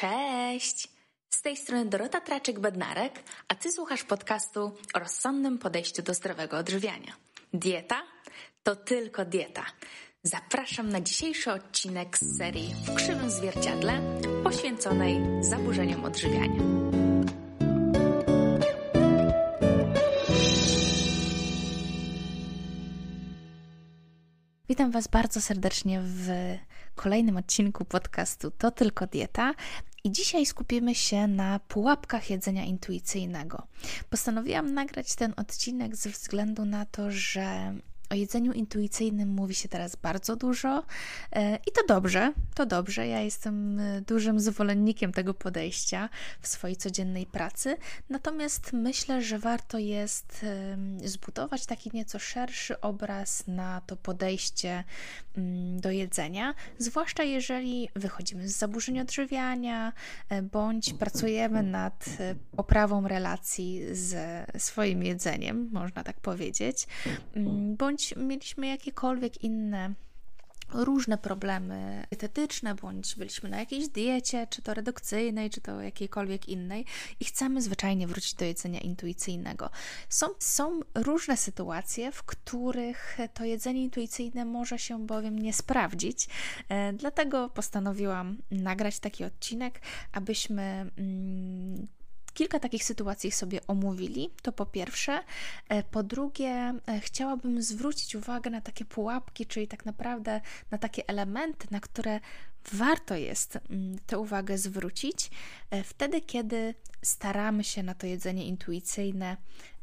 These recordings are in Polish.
Cześć! Z tej strony Dorota Traczyk-Bednarek, a Ty słuchasz podcastu o rozsądnym podejściu do zdrowego odżywiania. Dieta to tylko dieta. Zapraszam na dzisiejszy odcinek z serii W krzywym zwierciadle poświęconej zaburzeniom odżywiania. Witam Was bardzo serdecznie w kolejnym odcinku podcastu To Tylko Dieta. I dzisiaj skupimy się na pułapkach jedzenia intuicyjnego. Postanowiłam nagrać ten odcinek ze względu na to, że o jedzeniu intuicyjnym mówi się teraz bardzo dużo e, i to dobrze, to dobrze. Ja jestem e, dużym zwolennikiem tego podejścia w swojej codziennej pracy. Natomiast myślę, że warto jest zbudować taki nieco szerszy obraz na to podejście mm, do jedzenia, zwłaszcza jeżeli wychodzimy z zaburzeń odżywiania e, bądź pracujemy nad poprawą relacji ze swoim jedzeniem, można tak powiedzieć, mm, bądź bądź mieliśmy jakiekolwiek inne różne problemy dietetyczne, bądź byliśmy na jakiejś diecie, czy to redukcyjnej, czy to jakiejkolwiek innej i chcemy zwyczajnie wrócić do jedzenia intuicyjnego. Są, są różne sytuacje, w których to jedzenie intuicyjne może się bowiem nie sprawdzić, e, dlatego postanowiłam nagrać taki odcinek, abyśmy mm, kilka takich sytuacji sobie omówili, to po pierwsze. E, po drugie, e, chciałabym zwrócić uwagę na takie pułapki, czyli tak naprawdę na takie elementy, na które warto jest mm, tę uwagę zwrócić e, wtedy, kiedy staramy się na to jedzenie intuicyjne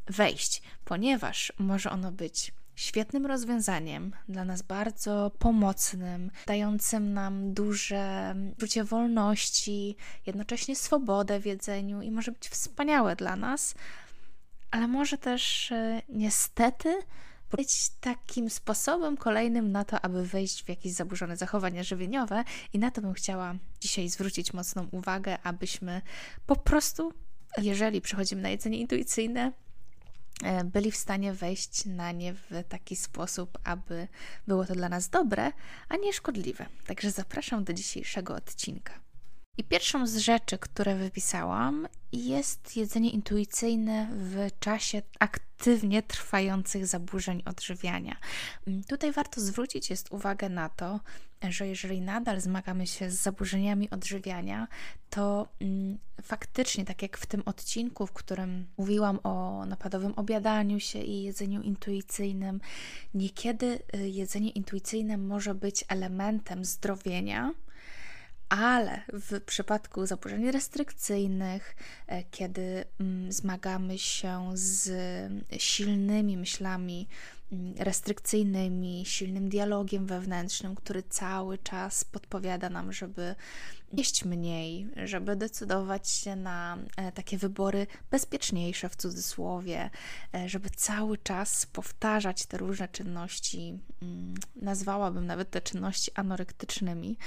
wejść, ponieważ może ono być świetnym rozwiązaniem, dla nas bardzo pomocnym, dającym nam duże poczucie wolności, jednocześnie swobodę w jedzeniu i może być wspaniałe dla nas, ale może też e, niestety być takim sposobem kolejnym na to, aby wejść w jakieś zaburzone zachowania żywieniowe, i na to bym chciała dzisiaj zwrócić mocną uwagę, abyśmy po prostu, jeżeli przechodzimy na jedzenie intuicyjne, byli w stanie wejść na nie w taki sposób, aby było to dla nas dobre, a nie szkodliwe. Także zapraszam do dzisiejszego odcinka. I pierwszą z rzeczy, które wypisałam, jest jedzenie intuicyjne w czasie aktywnie trwających zaburzeń odżywiania. Mm, tutaj warto zwrócić jest uwagę na to, że jeżeli nadal zmagamy się z zaburzeniami odżywiania, to mm, faktycznie, tak jak w tym odcinku, w którym mówiłam o napadowym obiadaniu się i jedzeniu intuicyjnym, niekiedy y, jedzenie intuicyjne może być elementem zdrowienia ale w przypadku zaburzeń restrykcyjnych, e, kiedy mm, zmagamy się z silnymi myślami mm, restrykcyjnymi, silnym dialogiem wewnętrznym, który cały czas podpowiada nam, żeby jeść mniej, żeby decydować się na e, takie wybory bezpieczniejsze w cudzysłowie, e, żeby cały czas powtarzać te różne czynności, mm, nazwałabym nawet te czynności anorektycznymi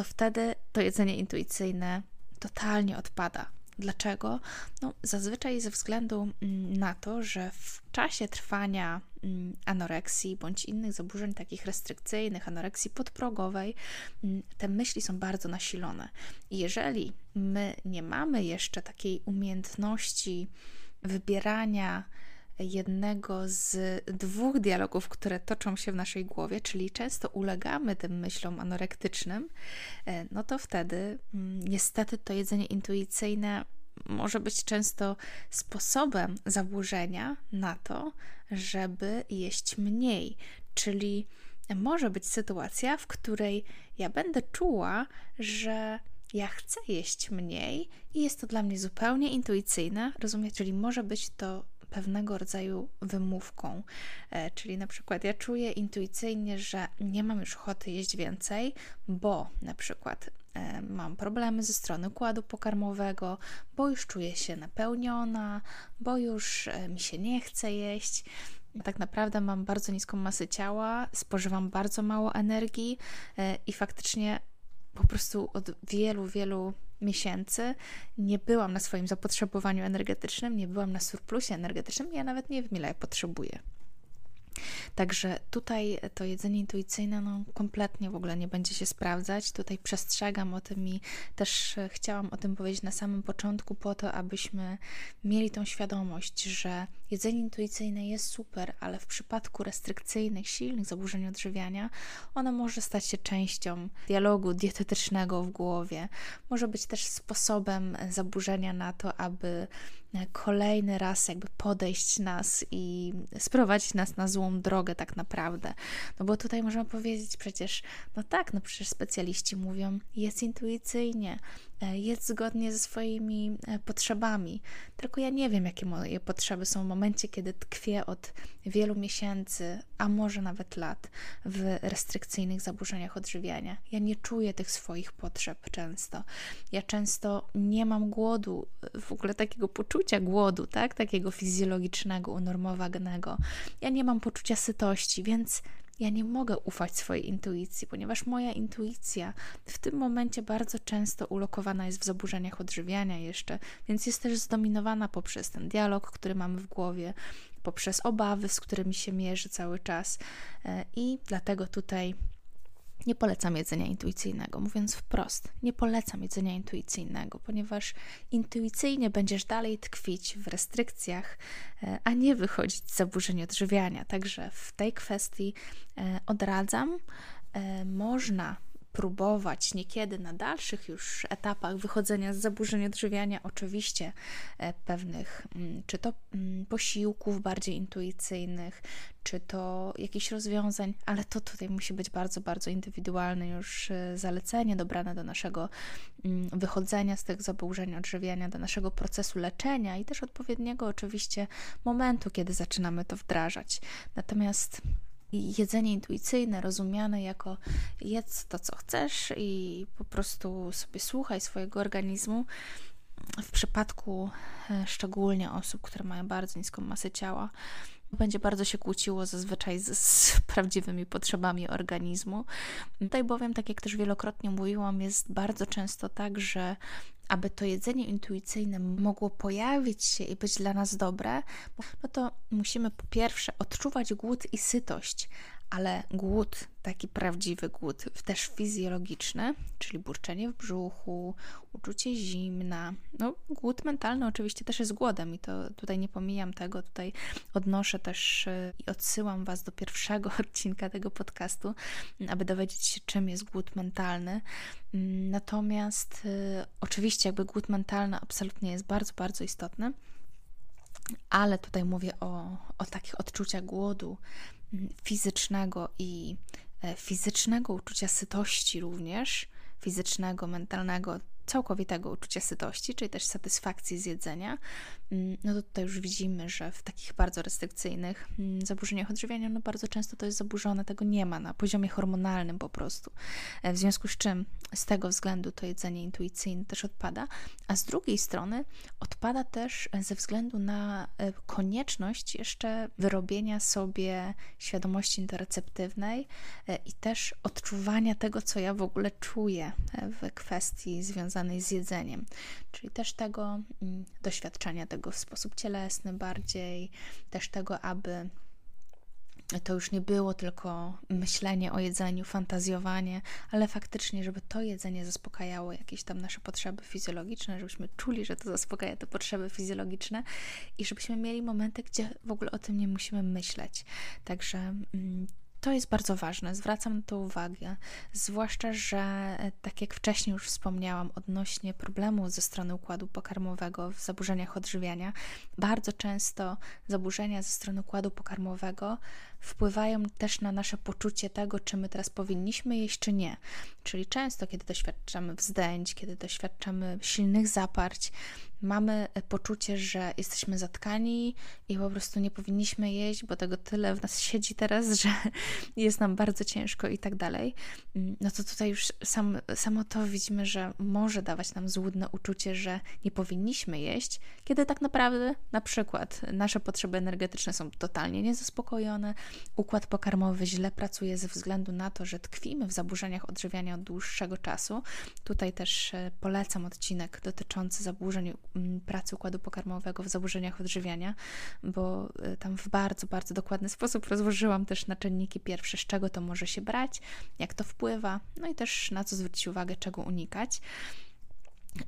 to wtedy to jedzenie intuicyjne totalnie odpada. Dlaczego? No, zazwyczaj ze względu mm, na to, że w czasie trwania mm, anoreksji bądź innych zaburzeń takich restrykcyjnych, anoreksji podprogowej, mm, te myśli są bardzo nasilone. I jeżeli my nie mamy jeszcze takiej umiejętności wybierania jednego z dwóch dialogów, które toczą się w naszej głowie, czyli często ulegamy tym myślom anorektycznym, e, no to wtedy mm, niestety to jedzenie intuicyjne może być często sposobem zaburzenia na to, żeby jeść mniej, czyli może być sytuacja, w której ja będę czuła, że ja chcę jeść mniej i jest to dla mnie zupełnie intuicyjne, rozumiecie? Czyli może być to pewnego rodzaju wymówką. E, czyli na przykład ja czuję intuicyjnie, że nie mam już ochoty jeść więcej, bo na przykład e, mam problemy ze strony układu pokarmowego, bo już czuję się napełniona, bo już e, mi się nie chce jeść. Tak naprawdę mam bardzo niską masę ciała, spożywam bardzo mało energii i faktycznie po prostu od wielu, wielu miesięcy nie byłam na swoim zapotrzebowaniu energetycznym, nie byłam na surplusie energetycznym, ja nawet nie wiem, ile ja potrzebuję. Także tutaj to jedzenie intuicyjne no, kompletnie w ogóle nie będzie się sprawdzać. Tutaj przestrzegam o tym i też chciałam o tym powiedzieć na samym początku, po to, abyśmy mieli tą świadomość, że jedzenie intuicyjne jest super, ale w przypadku restrykcyjnych, silnych zaburzeń odżywiania, ono może stać się częścią dialogu dietetycznego w głowie. Może być też sposobem zaburzenia na to, aby kolejny raz jakby podejść nas i sprowadzić nas na złą drogę tak naprawdę. No bo tutaj możemy powiedzieć przecież, no tak, no przecież specjaliści mówią, jest intuicyjnie, jest zgodnie ze swoimi e, potrzebami. Tylko ja nie wiem, jakie moje potrzeby są w momencie, kiedy tkwię od wielu miesięcy, a może nawet lat w restrykcyjnych zaburzeniach odżywiania. Ja nie czuję tych swoich potrzeb często. Ja często nie mam głodu, w ogóle takiego poczucia głodu, tak? Takiego fizjologicznego, unormowanego. Ja nie mam poczucia sytości, więc ja nie mogę ufać swojej intuicji, ponieważ moja intuicja w tym momencie bardzo często ulokowana jest w zaburzeniach odżywiania jeszcze, więc jest też zdominowana poprzez ten dialog, który mamy w głowie, poprzez obawy, z którymi się mierzy cały czas. E, I dlatego tutaj nie polecam jedzenia intuicyjnego, mówiąc wprost, nie polecam jedzenia intuicyjnego, ponieważ intuicyjnie będziesz dalej tkwić w restrykcjach, e, a nie wychodzić z zaburzeń odżywiania. Także w tej kwestii e, odradzam. Można próbować niekiedy na dalszych już etapach wychodzenia z zaburzeń odżywiania, oczywiście e, pewnych, mm, czy to mm, posiłków bardziej intuicyjnych, czy to jakichś rozwiązań, ale to tutaj musi być bardzo, bardzo indywidualne już e, zalecenie dobrane do naszego mm, wychodzenia z tych zaburzeń odżywiania, do naszego procesu leczenia i też odpowiedniego oczywiście momentu, kiedy zaczynamy to wdrażać. Natomiast jedzenie intuicyjne, rozumiane jako jedz to, co chcesz i po prostu sobie słuchaj swojego organizmu. W przypadku e, szczególnie osób, które mają bardzo niską masę ciała, będzie bardzo się kłóciło zazwyczaj z, z, prawdziwymi potrzebami organizmu. Tutaj bowiem, tak jak też wielokrotnie mówiłam, jest bardzo często tak, że aby to jedzenie intuicyjne mogło pojawić się i być dla nas dobre, no to musimy po pierwsze odczuwać głód i sytość, ale głód, taki prawdziwy głód, też fizjologiczny, czyli burczenie w brzuchu, uczucie zimna. No, głód mentalny oczywiście też jest głodem i to tutaj nie pomijam tego, tutaj odnoszę też y, i odsyłam Was do pierwszego odcinka tego podcastu, aby dowiedzieć się, czym jest głód mentalny. Natomiast y, oczywiście jakby głód mentalny absolutnie jest bardzo, bardzo istotny, ale tutaj mówię o, o takich odczuciach głodu, fizycznego i e, fizycznego uczucia sytości również, fizycznego, mentalnego, całkowitego uczucia sytości, czyli też satysfakcji z jedzenia, mm, no to tutaj już widzimy, że w takich bardzo restrykcyjnych mm, zaburzeniach odżywiania, no bardzo często to jest zaburzone, tego nie ma na poziomie hormonalnym po prostu. E, w związku z czym z tego względu to jedzenie intuicyjne też odpada, a z drugiej strony odpada też ze względu na e, konieczność jeszcze wyrobienia sobie świadomości intereceptywnej e, i też odczuwania tego, co ja w ogóle czuję w kwestii związanej związanej z jedzeniem, czyli też tego mm, doświadczenia tego w sposób cielesny bardziej, też tego, aby to już nie było tylko myślenie o jedzeniu, fantazjowanie, ale faktycznie, żeby to jedzenie zaspokajało jakieś tam nasze potrzeby fizjologiczne, żebyśmy czuli, że to zaspokaja te potrzeby fizjologiczne i żebyśmy mieli momenty, gdzie w ogóle o tym nie musimy myśleć. Także mm, to jest bardzo ważne, zwracam na to uwagę, zwłaszcza, że e, tak jak wcześniej już wspomniałam odnośnie problemu ze strony układu pokarmowego w zaburzeniach odżywiania, bardzo często zaburzenia ze strony układu pokarmowego wpływają też na nasze poczucie tego, czy my teraz powinniśmy jeść, czy nie. Czyli często, kiedy doświadczamy wzdęć, kiedy doświadczamy silnych zaparć, mamy poczucie, że jesteśmy zatkani i po prostu nie powinniśmy jeść, bo tego tyle w nas siedzi teraz, że jest nam bardzo ciężko i tak dalej. No to tutaj już sam, samo to widzimy, że może dawać nam złudne uczucie, że nie powinniśmy jeść, kiedy tak naprawdę na przykład nasze potrzeby energetyczne są totalnie niezaspokojone, układ pokarmowy źle pracuje ze względu na to, że tkwimy w zaburzeniach odżywiania od dłuższego czasu. Tutaj też e, polecam odcinek dotyczący zaburzeń pracy układu pokarmowego w zaburzeniach odżywiania, bo e, tam w bardzo, bardzo dokładny sposób rozłożyłam też na czynniki pierwsze, z czego to może się brać, jak to wpływa, no i też na co zwrócić uwagę, czego unikać.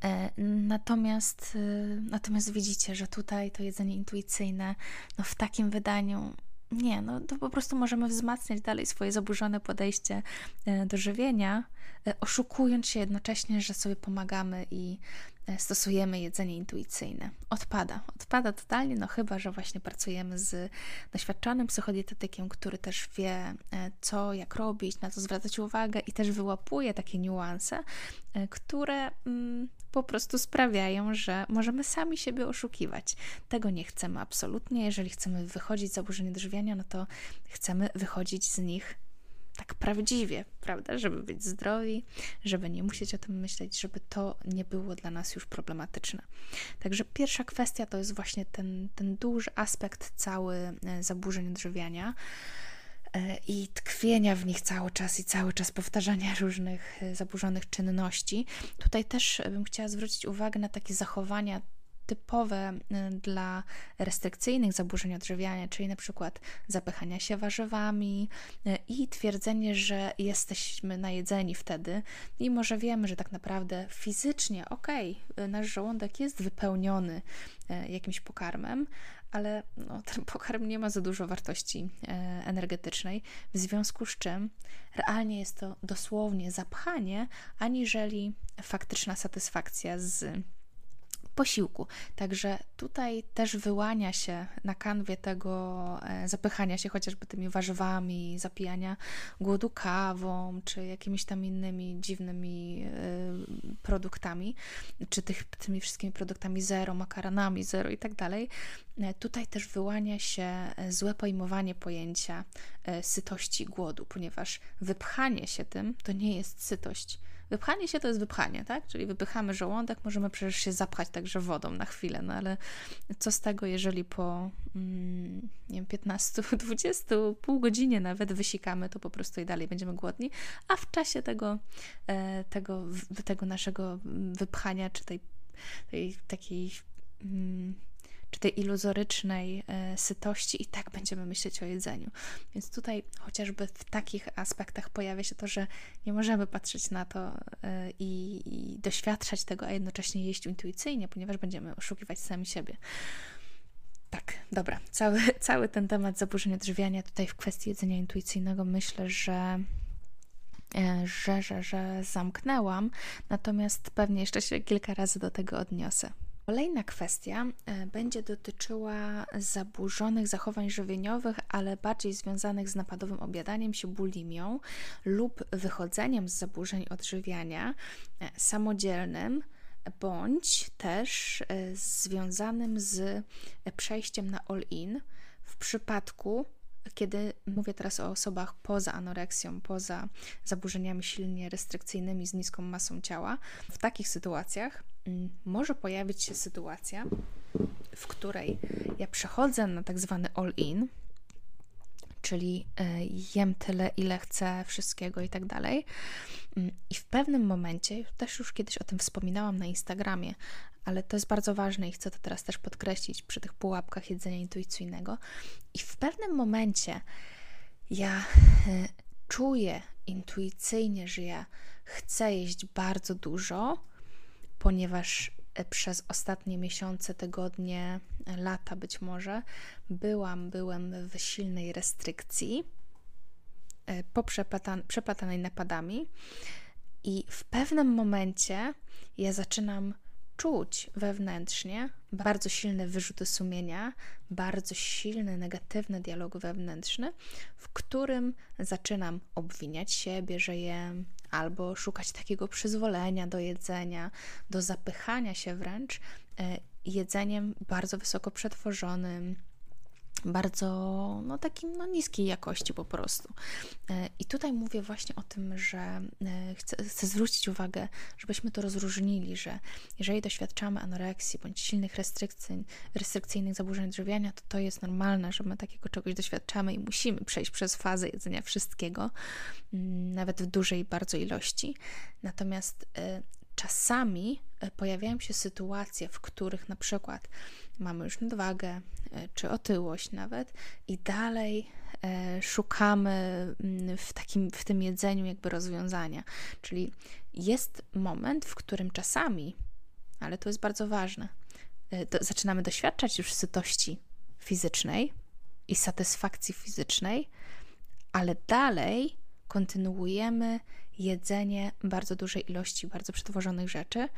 E, natomiast, natomiast widzicie, że tutaj to jedzenie intuicyjne no w takim wydaniu nie, no to po prostu możemy wzmacniać dalej swoje zaburzone podejście e, do żywienia, e, oszukując się jednocześnie, że sobie pomagamy i stosujemy jedzenie intuicyjne. Odpada, odpada totalnie, no chyba, że właśnie pracujemy z doświadczonym psychodietetykiem, który też wie, co, jak robić, na co zwracać uwagę i też wyłapuje takie niuanse, które mm, po prostu sprawiają, że możemy sami siebie oszukiwać. Tego nie chcemy absolutnie. Jeżeli chcemy wychodzić z zaburzeń odżywiania, no to chcemy wychodzić z nich tak prawdziwie, prawda? Żeby być zdrowi, żeby nie musieć o tym myśleć, żeby to nie było dla nas już problematyczne. Także pierwsza kwestia to jest właśnie ten, ten duży aspekt cały e, zaburzeń odżywiania. E, i tkwienia w nich cały czas i cały czas powtarzania różnych e, zaburzonych czynności. Tutaj też bym chciała zwrócić uwagę na takie zachowania typowe e, dla restrykcyjnych zaburzeń odżywiania, czyli na przykład zapychania się warzywami i twierdzenie, że jesteśmy najedzeni wtedy, mimo że wiemy, że tak naprawdę fizycznie, okej, okay, nasz żołądek jest wypełniony jakimś pokarmem, ale no, ten pokarm nie ma za dużo wartości energetycznej, w związku z czym realnie jest to dosłownie zapchanie, aniżeli faktyczna satysfakcja z posiłku. Także tutaj też wyłania się na kanwie tego e, zapychania się chociażby tymi warzywami, zapijania głodu kawą, czy jakimiś tam innymi dziwnymi e, produktami, czy tych, tymi wszystkimi produktami zero, makaronami zero i tak dalej. E, tutaj też wyłania się złe pojmowanie pojęcia sytości głodu, ponieważ wypchanie się tym to nie jest sytość Wypchanie się to jest wypchanie, tak? Czyli wypychamy żołądek, możemy przecież się zapchać także wodą na chwilę, no ale co z tego, jeżeli po mm, nie wiem, 15, 20, pół godzinie nawet wysikamy, to po prostu i dalej będziemy głodni, a w czasie tego, e, tego, tego naszego wypchania, czy tej, tej takiej mm, czy tej iluzorycznej e, sytości i tak będziemy myśleć o jedzeniu. Więc tutaj chociażby w takich aspektach pojawia się to, że nie możemy patrzeć na to e, i, i doświadczać tego, a jednocześnie jeść intuicyjnie, ponieważ będziemy oszukiwać sami siebie. Tak, dobra. Cały, cały ten temat zaburzeń odżywiania tutaj w kwestii jedzenia intuicyjnego myślę, że e, że, że, że zamknęłam, natomiast pewnie jeszcze się kilka razy do tego odniosę. Kolejna kwestia e, będzie dotyczyła zaburzonych zachowań żywieniowych, ale bardziej związanych z napadowym objadaniem się bulimią lub wychodzeniem z zaburzeń odżywiania e, samodzielnym bądź też e, związanym z przejściem na all-in. W przypadku kiedy mówię teraz o osobach poza anoreksją, poza zaburzeniami silnie restrykcyjnymi z niską masą ciała, w takich sytuacjach może pojawić się sytuacja, w której ja przechodzę na tak zwany all-in, czyli e, jem tyle, ile chcę, wszystkiego i tak dalej. I w pewnym momencie, też już kiedyś o tym wspominałam na Instagramie, ale to jest bardzo ważne i chcę to teraz też podkreślić przy tych pułapkach jedzenia intuicyjnego. I w pewnym momencie ja e, czuję intuicyjnie, że ja chcę jeść bardzo dużo, ponieważ e, przez ostatnie miesiące, tygodnie, lata być może byłam, byłem w silnej restrykcji, e, poprzepatanej napadami. I w pewnym momencie ja zaczynam czuć wewnętrznie bardzo silne wyrzuty sumienia, bardzo silny negatywny dialog wewnętrzny, w którym zaczynam obwiniać siebie, że jem, albo szukać takiego przyzwolenia do jedzenia, do zapychania się wręcz e, jedzeniem bardzo wysoko przetworzonym, bardzo no, takim no, niskiej jakości po prostu. E, I tutaj mówię właśnie o tym, że e, chcę, chcę, zwrócić uwagę, żebyśmy to rozróżnili, że jeżeli doświadczamy anoreksji bądź silnych restrykcji, restrykcyjnych zaburzeń odżywiania, to to jest normalne, że my takiego czegoś doświadczamy i musimy przejść przez fazę jedzenia wszystkiego, mm, nawet w dużej bardzo ilości. Natomiast e, czasami pojawiają się sytuacje, w których na przykład mamy już nadwagę e, czy otyłość nawet i dalej e, szukamy mm, w, takim, w tym jedzeniu jakby rozwiązania. Czyli jest moment, w którym czasami, ale to jest bardzo ważne, e, zaczynamy doświadczać już sytości fizycznej i satysfakcji fizycznej, ale dalej kontynuujemy jedzenie bardzo dużej ilości bardzo przetworzonych rzeczy,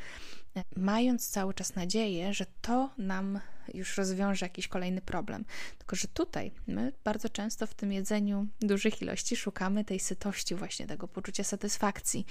mając cały czas nadzieję, że to nam już rozwiąże jakiś kolejny problem. Tylko, że tutaj my bardzo często w tym jedzeniu dużych ilości szukamy tej sytości, właśnie tego poczucia satysfakcji.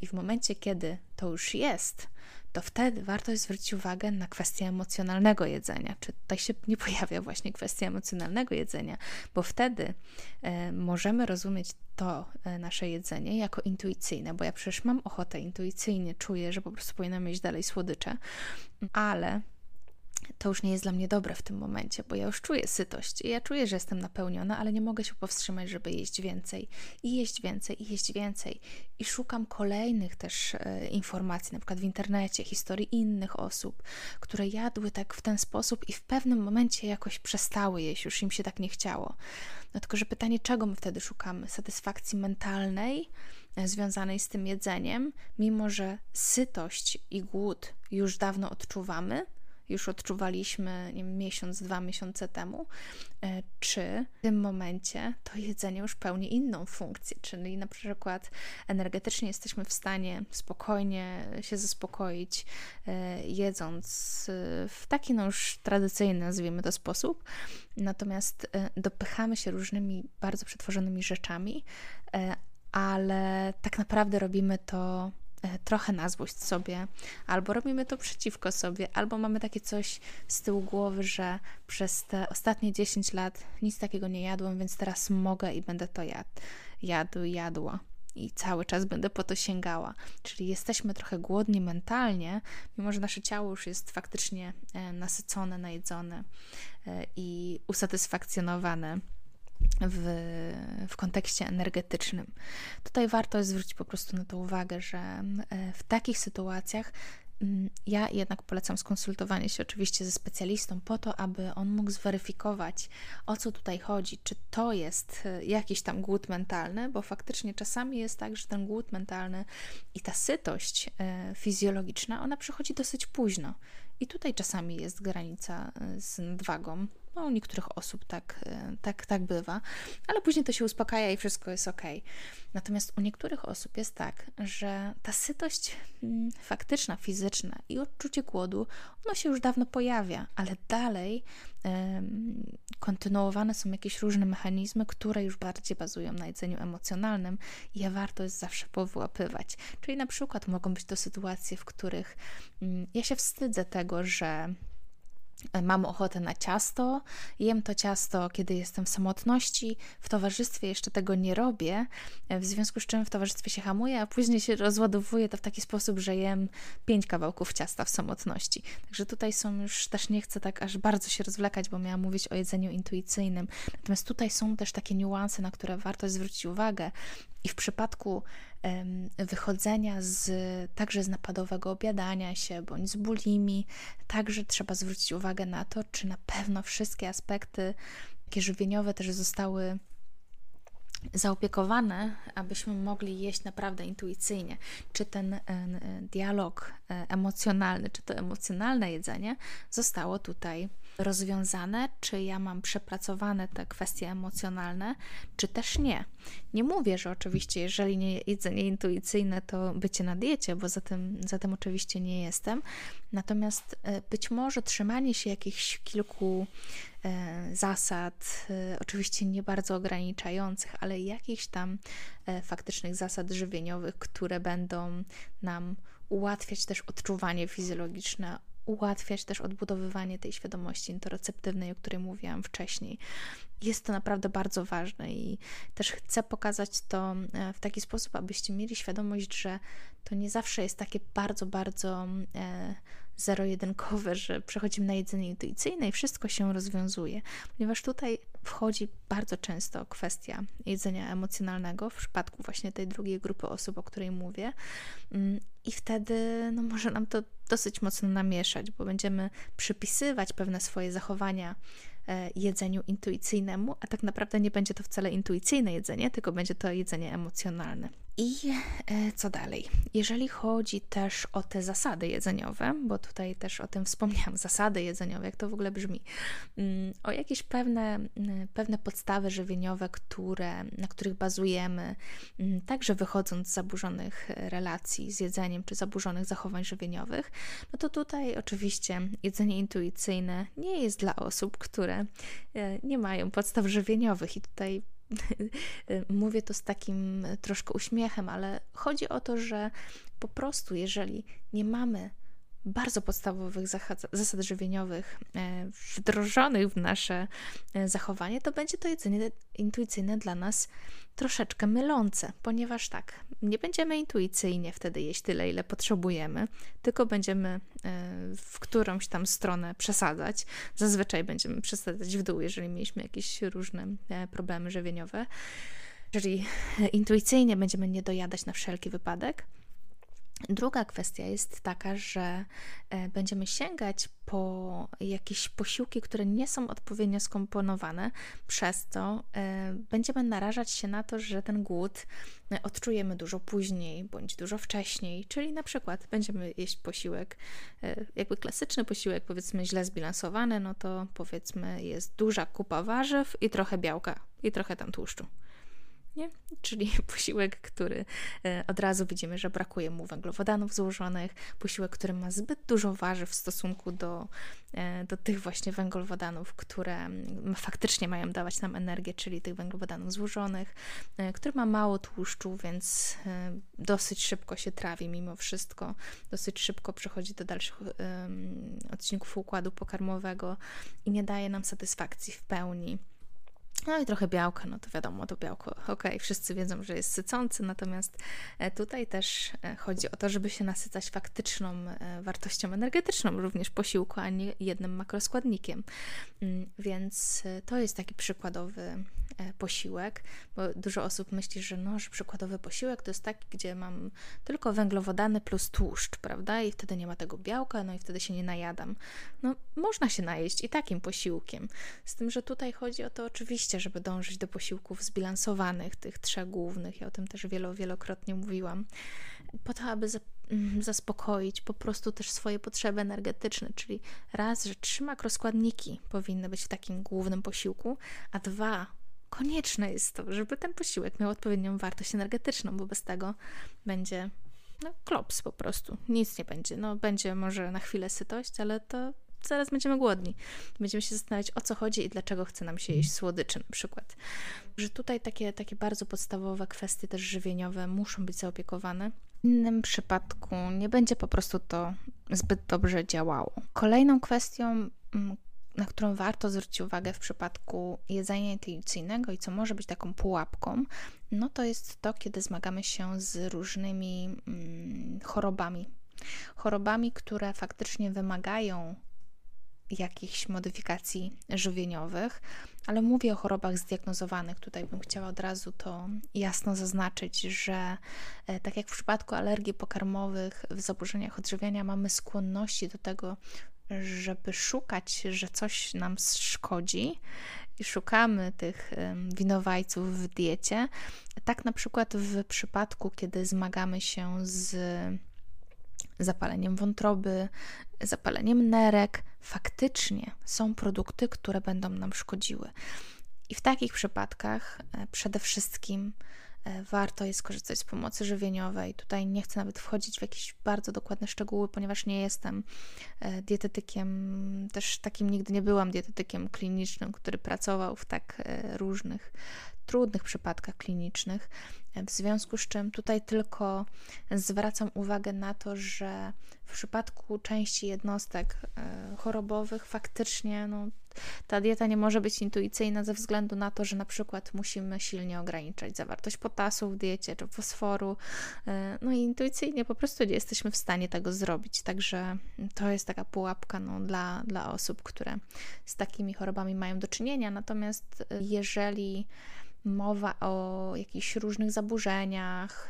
I w momencie, kiedy to już jest, to wtedy warto zwrócić uwagę na kwestię emocjonalnego jedzenia. Czy tutaj się nie pojawia właśnie kwestia emocjonalnego jedzenia, bo wtedy e, możemy rozumieć to e, nasze jedzenie jako intuicyjne, bo ja przecież mam ochotę intuicyjnie, czuję, że po prostu powinnam mieć dalej słodycze, ale to już nie jest dla mnie dobre w tym momencie, bo ja już czuję sytość i ja czuję, że jestem napełniona, ale nie mogę się powstrzymać, żeby jeść więcej i jeść więcej i jeść więcej. I szukam kolejnych też e, informacji, na przykład w internecie, historii innych osób, które jadły tak w ten sposób i w pewnym momencie jakoś przestały jeść, już im się tak nie chciało. No tylko, że pytanie, czego my wtedy szukamy? Satysfakcji mentalnej, e, związanej z tym jedzeniem, mimo że sytość i głód już dawno odczuwamy, już odczuwaliśmy nie wiem, miesiąc, dwa miesiące temu, e, czy w tym momencie to jedzenie już pełni inną funkcję, czyli na przykład energetycznie jesteśmy w stanie spokojnie się zaspokoić, e, jedząc e, w taki no już tradycyjny, nazwijmy to sposób, natomiast dopychamy się różnymi bardzo przetworzonymi rzeczami, ale tak naprawdę robimy to trochę na złość sobie, albo robimy to przeciwko sobie, albo mamy takie coś z tyłu głowy, że przez te ostatnie 10 lat nic takiego nie jadłem, więc teraz mogę i będę to jadł, jadł, jadła. I cały czas będę po to sięgała. Czyli jesteśmy trochę głodni mentalnie, mimo że nasze ciało już jest faktycznie e, nasycone, najedzone e, i usatysfakcjonowane w, w kontekście energetycznym. Tutaj warto zwrócić po prostu na to uwagę, że e, w takich sytuacjach mm, ja jednak polecam skonsultowanie się oczywiście ze specjalistą po to, aby on mógł zweryfikować, o co tutaj chodzi, czy to jest e, jakiś tam głód mentalny, bo faktycznie czasami jest tak, że ten głód mentalny i ta sytość e, fizjologiczna, ona przychodzi dosyć późno. I tutaj czasami jest granica z nadwagą, no, u niektórych osób tak, e, tak, tak bywa, ale później to się uspokaja i wszystko jest ok. Natomiast u niektórych osób jest tak, że ta sytość mm, faktyczna, fizyczna i odczucie głodu, ono się już dawno pojawia, ale dalej kontynuowane są jakieś różne mechanizmy, które już bardziej bazują na jedzeniu emocjonalnym i je warto jest zawsze powyłapywać. Czyli na przykład mogą być to sytuacje, w których mm, ja się wstydzę tego, że Mam ochotę na ciasto, jem to ciasto, kiedy jestem w samotności, w towarzystwie jeszcze tego nie robię, w związku z czym w towarzystwie się hamuję, a później się rozładowuję to w taki sposób, że jem pięć kawałków ciasta w samotności. Także tutaj są już, też nie chcę tak aż bardzo się rozwlekać, bo miałam mówić o jedzeniu intuicyjnym. Natomiast tutaj są też takie niuanse, na które warto zwrócić uwagę. I w przypadku wychodzenia z, także z napadowego obiadania się bądź z bulimi, także trzeba zwrócić uwagę na to, czy na pewno wszystkie aspekty takie żywieniowe też zostały zaopiekowane, abyśmy mogli jeść naprawdę intuicyjnie. Czy ten e, dialog e, emocjonalny, czy to emocjonalne jedzenie zostało tutaj rozwiązane, czy ja mam przepracowane te kwestie emocjonalne, czy też nie. Nie mówię, że oczywiście, jeżeli nie jedzenie intuicyjne, to bycie na diecie, bo za tym, za tym oczywiście nie jestem. Natomiast e, być może trzymanie się jakichś kilku e, zasad, e, oczywiście nie bardzo ograniczających, ale jakichś tam faktycznych zasad żywieniowych, które będą nam ułatwiać też odczuwanie fizjologiczne ułatwiać też odbudowywanie tej świadomości interoceptywnej, o której mówiłam wcześniej. Jest to naprawdę bardzo ważne i też chcę pokazać to e, w taki sposób, abyście mieli świadomość, że to nie zawsze jest takie bardzo, bardzo e, zero-jedynkowe, że przechodzimy na jedzenie intuicyjne i wszystko się rozwiązuje, ponieważ tutaj wchodzi bardzo często kwestia jedzenia emocjonalnego w przypadku właśnie tej drugiej grupy osób, o której mówię. Mm, I wtedy no, może nam to dosyć mocno namieszać, bo będziemy przypisywać pewne swoje zachowania E, jedzeniu intuicyjnemu, a tak naprawdę nie będzie to wcale intuicyjne jedzenie, tylko będzie to jedzenie emocjonalne. I e, co dalej? Jeżeli chodzi też o te zasady jedzeniowe, bo tutaj też o tym wspomniałam, zasady jedzeniowe, jak to w ogóle brzmi, mm, o jakieś pewne, pewne podstawy żywieniowe, które, na których bazujemy, mm, także wychodząc z zaburzonych relacji z jedzeniem czy zaburzonych zachowań żywieniowych, no to tutaj oczywiście jedzenie intuicyjne nie jest dla osób, które E, nie mają podstaw żywieniowych i tutaj mówię to z takim troszkę uśmiechem, ale chodzi o to, że po prostu jeżeli nie mamy bardzo podstawowych zasad żywieniowych e, wdrożonych w nasze e, zachowanie, to będzie to jedzenie intuicyjne dla nas troszeczkę mylące, ponieważ tak, nie będziemy intuicyjnie wtedy jeść tyle, ile potrzebujemy, tylko będziemy e, w którąś tam stronę przesadzać. Zazwyczaj będziemy przesadzać w dół, jeżeli mieliśmy jakieś różne problemy żywieniowe. Jeżeli intuicyjnie będziemy nie dojadać na wszelki wypadek, Druga kwestia jest taka, że e, będziemy sięgać po jakieś posiłki, które nie są odpowiednio skomponowane, przez to e, będziemy narażać się na to, że ten głód e, odczujemy dużo później bądź dużo wcześniej, czyli na przykład będziemy jeść posiłek, jakby klasyczny posiłek, powiedzmy źle zbilansowany, no to powiedzmy jest duża kupa warzyw i trochę białka i trochę tam tłuszczu nie? czyli posiłek, który e, od razu widzimy, że brakuje mu węglowodanów złożonych, posiłek, który ma zbyt dużo warzyw w stosunku do, e, do tych właśnie węglowodanów, które faktycznie mają dawać nam energię, czyli tych węglowodanów złożonych, e, który ma mało tłuszczu, więc dosyć szybko się trawi mimo wszystko, dosyć szybko przechodzi do dalszych odcinków układu pokarmowego i nie daje nam satysfakcji w pełni. No i trochę białka, no to wiadomo, to białko, ok, wszyscy wiedzą, że jest sycący, natomiast e, tutaj też e, chodzi o to, żeby się nasycać faktyczną e, wartością energetyczną również posiłku, a nie jednym makroskładnikiem. Mm, więc to jest taki przykładowy posiłek, bo dużo osób myśli, że no, że przykładowy posiłek to jest taki, gdzie mam tylko węglowodany plus tłuszcz, prawda? I wtedy nie ma tego białka, no i wtedy się nie najadam. No, można się najeść i takim posiłkiem. Z tym, że tutaj chodzi o to oczywiście, oczywiście, żeby dążyć do posiłków zbilansowanych, tych trzech głównych, ja o tym też wielo, wielokrotnie mówiłam, po to, aby mm, zaspokoić po prostu też swoje potrzeby energetyczne, czyli raz, że trzy makroskładniki powinny być w takim głównym posiłku, a dwa, konieczne jest to, żeby ten posiłek miał odpowiednią wartość energetyczną, bo bez tego będzie no, klops po prostu. Nic nie będzie. No, będzie może na chwilę sytość, ale to zaraz będziemy głodni. Będziemy się zastanawiać, o co chodzi i dlaczego chce nam się jeść słodyczy na przykład. Że tutaj takie, takie bardzo podstawowe kwestie też żywieniowe muszą być zaopiekowane. W innym przypadku nie będzie po prostu to zbyt dobrze działało. Kolejną kwestią, mm, na którą warto zwrócić uwagę w przypadku jedzenia intuicyjnego i co może być taką pułapką, no to jest to, kiedy zmagamy się z różnymi mm, chorobami. Chorobami, które faktycznie wymagają jakichś modyfikacji żywieniowych, ale mówię o chorobach zdiagnozowanych. Tutaj bym chciała od razu to jasno zaznaczyć, że e, tak jak w przypadku alergii pokarmowych, w zaburzeniach odżywiania mamy skłonności do tego, żeby szukać, że coś nam szkodzi i szukamy tych winowajców w diecie. Tak na przykład w przypadku, kiedy zmagamy się z zapaleniem wątroby, zapaleniem nerek, faktycznie są produkty, które będą nam szkodziły. I w takich przypadkach e, przede wszystkim e, warto jest korzystać z pomocy żywieniowej. Tutaj nie chcę nawet wchodzić w jakieś bardzo dokładne szczegóły, ponieważ nie jestem e, dietetykiem, też takim nigdy nie byłam dietetykiem klinicznym, który pracował w tak różnych trudnych przypadkach klinicznych, w związku z czym tutaj tylko zwracam uwagę na to, że w przypadku części jednostek e, chorobowych faktycznie no, ta dieta nie może być intuicyjna ze względu na to, że na przykład musimy silnie ograniczać zawartość potasu w diecie czy fosforu. E, no i intuicyjnie po prostu nie jesteśmy w stanie tego zrobić. Także to jest taka pułapka no, dla, dla osób, które z takimi chorobami mają do czynienia. Natomiast e, jeżeli mowa o jakichś różnych zaburzeniach,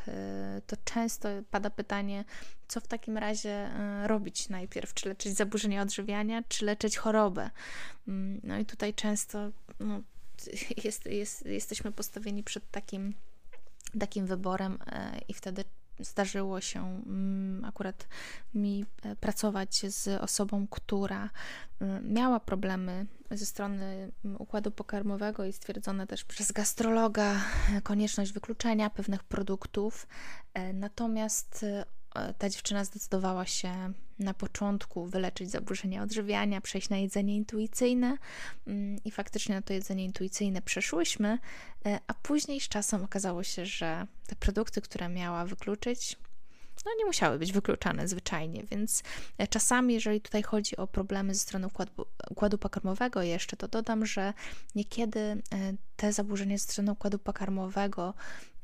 y, to często pada pytanie, co w takim razie y, robić najpierw, czy leczyć zaburzenia odżywiania, czy leczyć chorobę. Mm, no i tutaj często no, jest, jest, jesteśmy postawieni przed takim, takim wyborem y, i wtedy zdarzyło się mm, akurat mi e, pracować z osobą, która mm, miała problemy ze strony mm, układu pokarmowego i stwierdzone też przez gastrologa e, konieczność wykluczenia pewnych produktów. E, natomiast ta dziewczyna zdecydowała się na początku wyleczyć zaburzenia odżywiania, przejść na jedzenie intuicyjne i faktycznie na to jedzenie intuicyjne przeszłyśmy, a później z czasem okazało się, że te produkty, które miała wykluczyć, no nie musiały być wykluczane zwyczajnie, więc e, czasami, jeżeli tutaj chodzi o problemy ze strony układu, układu pokarmowego jeszcze, to dodam, że niekiedy e, te zaburzenia ze strony układu pokarmowego,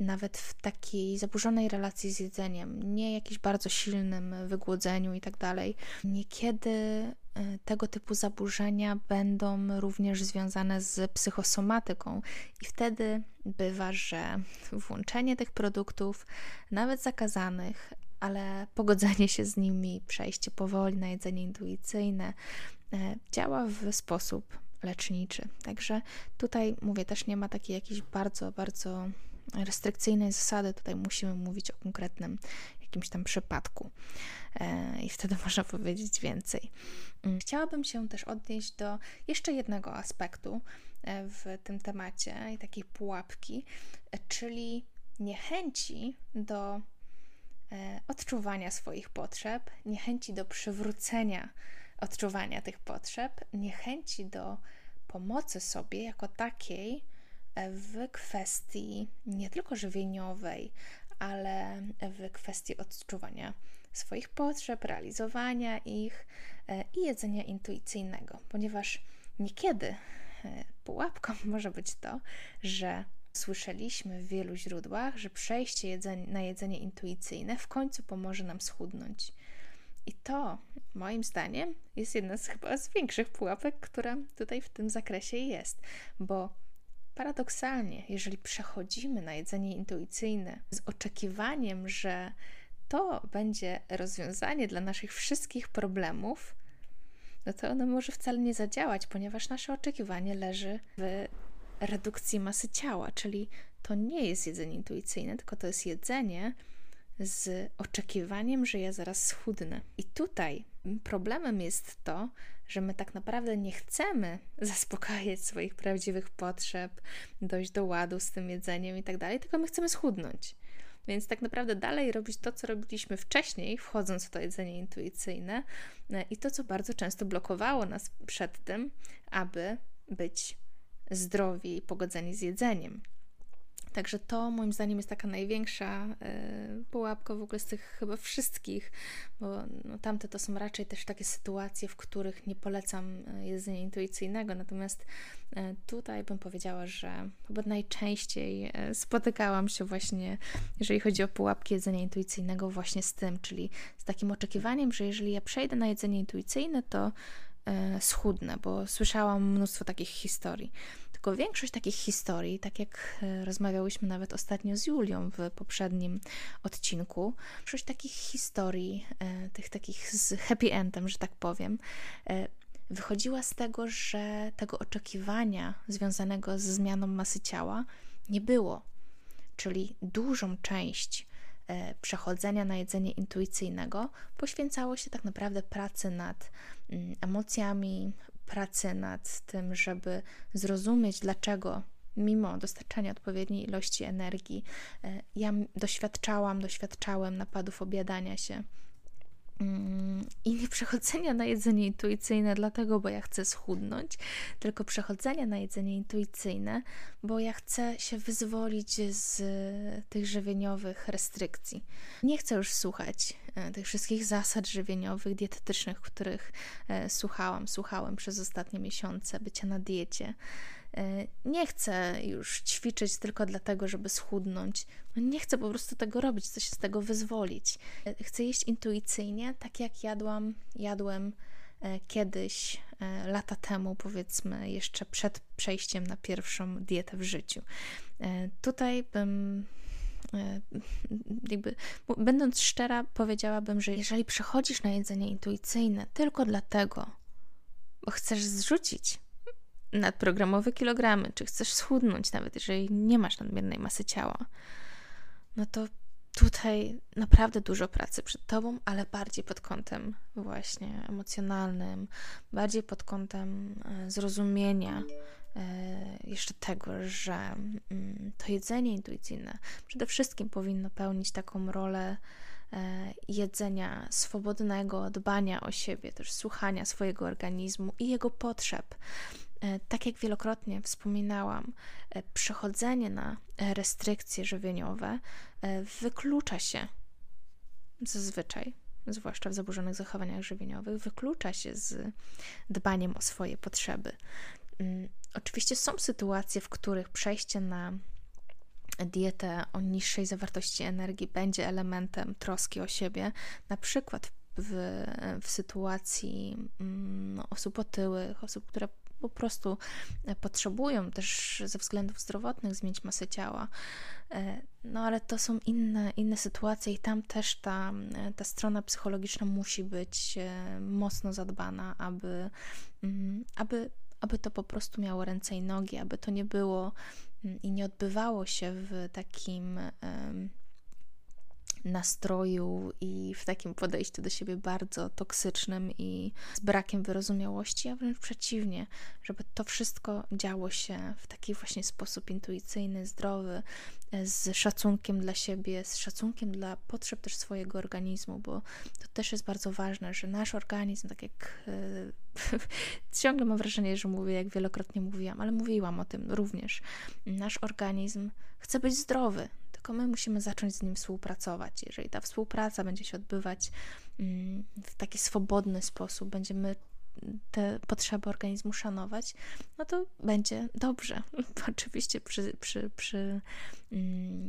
nawet w takiej zaburzonej relacji z jedzeniem, nie jakimś bardzo silnym wygłodzeniu i tak dalej, niekiedy e, tego typu zaburzenia będą również związane z psychosomatyką, i wtedy bywa, że włączenie tych produktów, nawet zakazanych, ale pogodzenie się z nimi, przejście powoli na jedzenie intuicyjne e, działa w sposób leczniczy. Także tutaj mówię, też nie ma takiej jakiejś bardzo, bardzo restrykcyjnej zasady. Tutaj musimy mówić o konkretnym jakimś tam przypadku e, i wtedy można powiedzieć więcej. Mm, chciałabym się też odnieść do jeszcze jednego aspektu e, w tym temacie i takiej pułapki, czyli niechęci do odczuwania swoich potrzeb, niechęci do przywrócenia odczuwania tych potrzeb, niechęci do pomocy sobie jako takiej e, w kwestii nie tylko żywieniowej, ale w kwestii odczuwania swoich potrzeb, realizowania ich e, i jedzenia intuicyjnego, ponieważ niekiedy pułapką może być to, że Słyszeliśmy w wielu źródłach, że przejście na jedzenie intuicyjne w końcu pomoże nam schudnąć. I to, moim zdaniem, jest jedna z chyba z większych pułapek, która tutaj w tym zakresie jest, bo paradoksalnie, jeżeli przechodzimy na jedzenie intuicyjne z oczekiwaniem, że to będzie rozwiązanie dla naszych wszystkich problemów, no to ono może wcale nie zadziałać, ponieważ nasze oczekiwanie leży w redukcji masy ciała, czyli to nie jest jedzenie intuicyjne, tylko to jest jedzenie z oczekiwaniem, że ja zaraz schudnę. I tutaj problemem jest to, że my tak naprawdę nie chcemy zaspokajać swoich prawdziwych potrzeb, dojść do ładu z tym jedzeniem i tak dalej, tylko my chcemy schudnąć. Więc tak naprawdę dalej robić to, co robiliśmy wcześniej, wchodząc w to jedzenie intuicyjne i to, co bardzo często blokowało nas przed tym, aby być zdrowi i pogodzeni z jedzeniem. Także to moim zdaniem jest taka największa y, pułapka w ogóle z tych chyba wszystkich, bo no, tamte to są raczej też takie sytuacje, w których nie polecam e, jedzenia intuicyjnego, natomiast y, tutaj bym powiedziała, że chyba najczęściej spotykałam się właśnie, jeżeli chodzi o pułapki jedzenia intuicyjnego, właśnie z tym, czyli z takim oczekiwaniem, że jeżeli ja przejdę na jedzenie intuicyjne, to schudnę, bo słyszałam mnóstwo takich historii. Tylko większość takich historii, tak jak e, rozmawiałyśmy nawet ostatnio z Julią w poprzednim odcinku, większość takich historii, e, tych takich z happy endem, że tak powiem, e, wychodziła z tego, że tego oczekiwania związanego z zmianą masy ciała nie było. Czyli dużą część przechodzenia na jedzenie intuicyjnego poświęcało się tak naprawdę pracy nad mm, emocjami, pracy nad tym, żeby zrozumieć, dlaczego mimo dostarczania odpowiedniej ilości energii, e, ja doświadczałam, doświadczałem napadów obiadania się. Mm, I nie przechodzenia na jedzenie intuicyjne, dlatego, bo ja chcę schudnąć, tylko przechodzenia na jedzenie intuicyjne, bo ja chcę się wyzwolić z tych żywieniowych restrykcji. Nie chcę już słuchać tych wszystkich zasad żywieniowych, dietetycznych, których e, słuchałam, słuchałem przez ostatnie miesiące bycia na diecie. E, nie chcę już ćwiczyć tylko dlatego, żeby schudnąć. No nie chcę po prostu tego robić, chcę się z tego wyzwolić. E, chcę jeść intuicyjnie, tak jak jadłam, jadłem e, kiedyś, lata temu, powiedzmy, jeszcze przed przejściem na pierwszą dietę w życiu. Tutaj bym jakby, będąc szczera, powiedziałabym, że jeżeli przechodzisz na jedzenie intuicyjne tylko dlatego, bo chcesz zrzucić nadprogramowe kilogramy, czy chcesz schudnąć, nawet jeżeli nie masz nadmiernej masy ciała, no to tutaj naprawdę dużo pracy przed tobą, ale bardziej pod kątem właśnie emocjonalnym, bardziej pod kątem e, zrozumienia e, jeszcze tego, że mm, to jedzenie intuicyjne przede wszystkim powinno pełnić taką rolę e, jedzenia swobodnego, dbania o siebie, też słuchania swojego organizmu i jego potrzeb. E, tak jak wielokrotnie wspominałam, e, przechodzenie na restrykcje żywieniowe e, wyklucza się zazwyczaj, zwłaszcza w zaburzonych zachowaniach żywieniowych, wyklucza się z dbaniem o swoje potrzeby. Mm, oczywiście są sytuacje, w których przejście na dietę o niższej zawartości energii będzie elementem troski o siebie, na przykład w, w sytuacji mm, osób otyłych, osób, które po prostu e, potrzebują też ze względów zdrowotnych zmienić masę ciała. E, no ale to są inne, inne sytuacje i tam też ta, e, ta strona psychologiczna musi być mocno zadbana, aby, mm, aby, aby to po prostu miało ręce i nogi, aby to nie było mm, i nie odbywało się w takim nastroju i w takim podejściu do siebie bardzo toksycznym i z brakiem wyrozumiałości, a wręcz przeciwnie, żeby to wszystko działo się w taki właśnie sposób intuicyjny, zdrowy, z szacunkiem dla siebie, z szacunkiem dla potrzeb też swojego organizmu, bo to też jest bardzo ważne, że nasz organizm, tak jak ciągle mam wrażenie, że mówię, jak wielokrotnie mówiłam, ale mówiłam o tym również, nasz organizm chce być zdrowy, tylko my musimy zacząć z nim współpracować. Jeżeli ta współpraca będzie się odbywać mm, w taki swobodny sposób, będziemy te potrzeby organizmu szanować, no to będzie dobrze. Oczywiście przy, przy, przy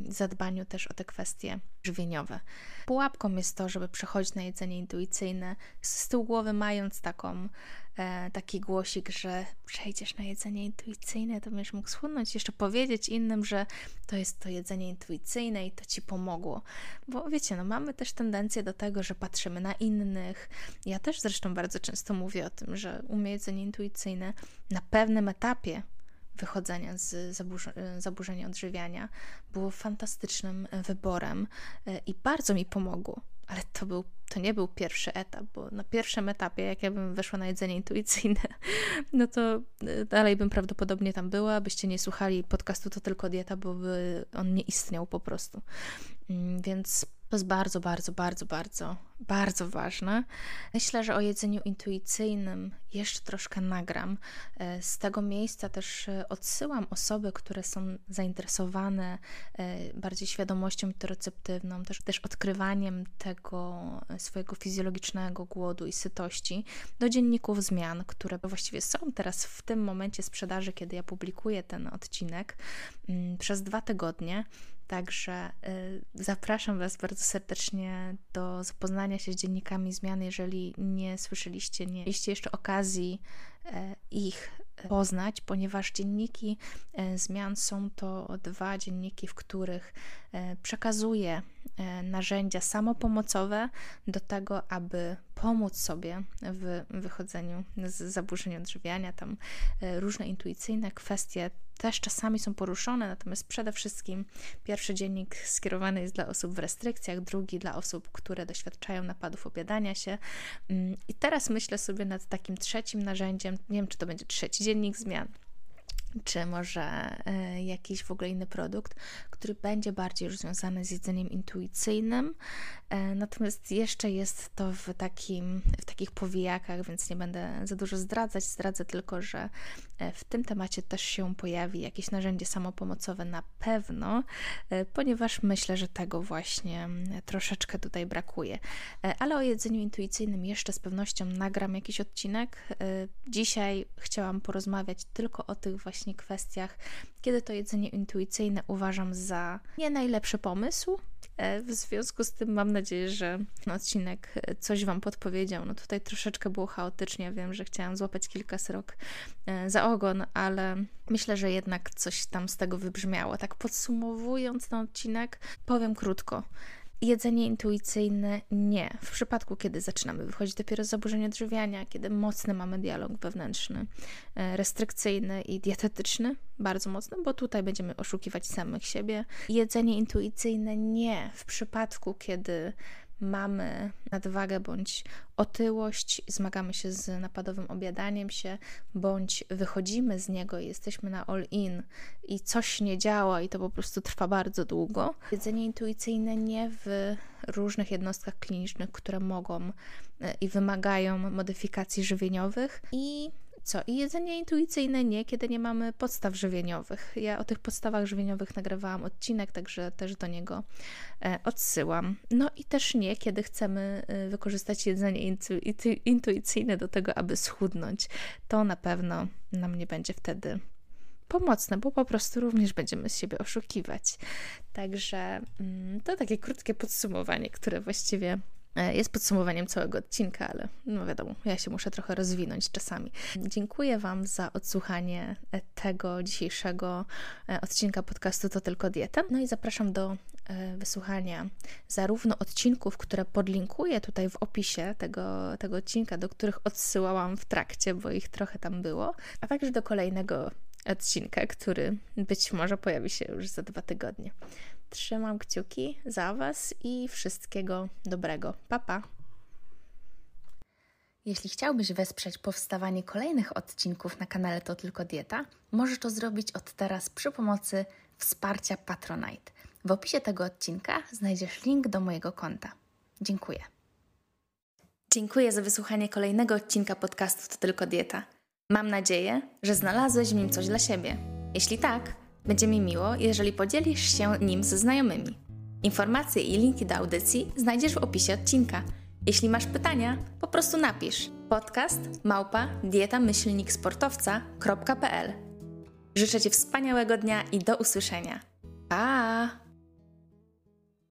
zadbaniu też o te kwestie żywieniowe. Pułapką jest to, żeby przechodzić na jedzenie intuicyjne, z tyłu głowy mając taką e, taki głosik, że przejdziesz na jedzenie intuicyjne, to będziesz mógł schudnąć, jeszcze powiedzieć innym, że to jest to jedzenie intuicyjne i to ci pomogło. Bo wiecie, no mamy też tendencję do tego, że patrzymy na innych. Ja też zresztą bardzo często mówię o tym, że u mnie jedzenie intuicyjne na pewnym etapie wychodzenia z zaburzenia odżywiania. Było fantastycznym wyborem e, i bardzo mi pomogło ale to, był, to nie był pierwszy etap, bo na pierwszym etapie, jak ja bym weszła na jedzenie intuicyjne, no to e, dalej bym prawdopodobnie tam była. Byście nie słuchali podcastu To Tylko Dieta, bo by on nie istniał po prostu. Mm, więc to jest bardzo, bardzo, bardzo, bardzo, bardzo ważne. Myślę, że o jedzeniu intuicyjnym jeszcze troszkę nagram. E, z tego miejsca też e, odsyłam osoby, które są zainteresowane e, bardziej świadomością interoceptywną, też, też odkrywaniem tego swojego fizjologicznego głodu i sytości do dzienników zmian, które właściwie są teraz w tym momencie sprzedaży, kiedy ja publikuję ten odcinek mm, przez dwa tygodnie. Także y, zapraszam Was bardzo serdecznie do zapoznania się z dziennikami zmian, jeżeli nie słyszeliście, nie mieliście jeszcze okazji e, ich poznać, ponieważ dzienniki e, zmian są to dwa dzienniki, w których e, przekazuję narzędzia samopomocowe do tego, aby pomóc sobie w wychodzeniu z zaburzeń odżywiania. Tam różne intuicyjne kwestie też czasami są poruszone, natomiast przede wszystkim pierwszy dziennik skierowany jest dla osób w restrykcjach, drugi dla osób, które doświadczają napadów obiadania się. Mm, I teraz myślę sobie nad takim trzecim narzędziem, nie wiem czy to będzie trzeci dziennik zmian, czy może y, jakiś w ogóle inny produkt, który będzie bardziej już związany z jedzeniem intuicyjnym. E, natomiast jeszcze jest to w, takim, w takich powijakach, więc nie będę za dużo zdradzać. Zdradzę tylko, że e, w tym temacie też się pojawi jakieś narzędzie samopomocowe na pewno, e, ponieważ myślę, że tego właśnie troszeczkę tutaj brakuje. Ale o jedzeniu intuicyjnym jeszcze z pewnością nagram jakiś odcinek. Dzisiaj chciałam porozmawiać tylko o tych właśnie kwestiach, kiedy to jedzenie intuicyjne uważam za nie najlepszy pomysł. E, w związku z tym mam nadzieję, że odcinek e, coś Wam podpowiedział. No tutaj troszeczkę było chaotycznie, wiem, że chciałam złapać kilka srok e, za ogon, ale myślę, że jednak coś tam z tego wybrzmiało. Tak podsumowując ten odcinek, powiem krótko. Jedzenie intuicyjne nie. W przypadku, kiedy zaczynamy wychodzić dopiero z zaburzeń odżywiania, kiedy mocny mamy dialog wewnętrzny, e, restrykcyjny i dietetyczny, bardzo mocny, bo tutaj będziemy oszukiwać samych siebie. Jedzenie intuicyjne nie. W przypadku, kiedy mamy nadwagę bądź otyłość, zmagamy się z napadowym objadaniem się, bądź wychodzimy z niego i jesteśmy na all-in i coś nie działa i to po prostu trwa bardzo długo. Jedzenie intuicyjne nie w różnych jednostkach klinicznych, które mogą e, i wymagają modyfikacji żywieniowych i co? I jedzenie intuicyjne nie, kiedy nie mamy podstaw żywieniowych. Ja o tych podstawach żywieniowych nagrywałam odcinek, także też do niego e, odsyłam. No i też nie, kiedy chcemy e, wykorzystać jedzenie intu, intuicyjne do tego, aby schudnąć. To na pewno nam nie będzie wtedy pomocne, bo po prostu również będziemy siebie oszukiwać. Także mm, to takie krótkie podsumowanie, które właściwie jest podsumowaniem całego odcinka, ale no wiadomo, ja się muszę trochę rozwinąć czasami. Dziękuję Wam za odsłuchanie e, tego dzisiejszego e, odcinka podcastu To Tylko Dieta. No i zapraszam do wysłuchania zarówno odcinków, które podlinkuję tutaj w opisie tego, tego odcinka, do których odsyłałam w trakcie, bo ich trochę tam było, a także do kolejnego odcinka, który być może pojawi się już za dwa tygodnie. Trzymam kciuki za Was i wszystkiego dobrego. Papa. Pa. Jeśli chciałbyś wesprzeć powstawanie kolejnych odcinków na kanale To Tylko Dieta, możesz to zrobić od teraz przy pomocy wsparcia Patronite. W opisie tego odcinka znajdziesz link do mojego konta. Dziękuję. Dziękuję za wysłuchanie kolejnego odcinka podcastu To Tylko Dieta. Mam nadzieję, że znalazłeś w nim coś dla siebie. Jeśli tak, będzie mi miło, jeżeli podzielisz się nim ze znajomymi. Informacje i linki do audycji znajdziesz w opisie odcinka. Jeśli masz pytania, po prostu napisz podcast małpa dietamyślniksportowca.pl Życzę Ci wspaniałego dnia i do usłyszenia. Pa!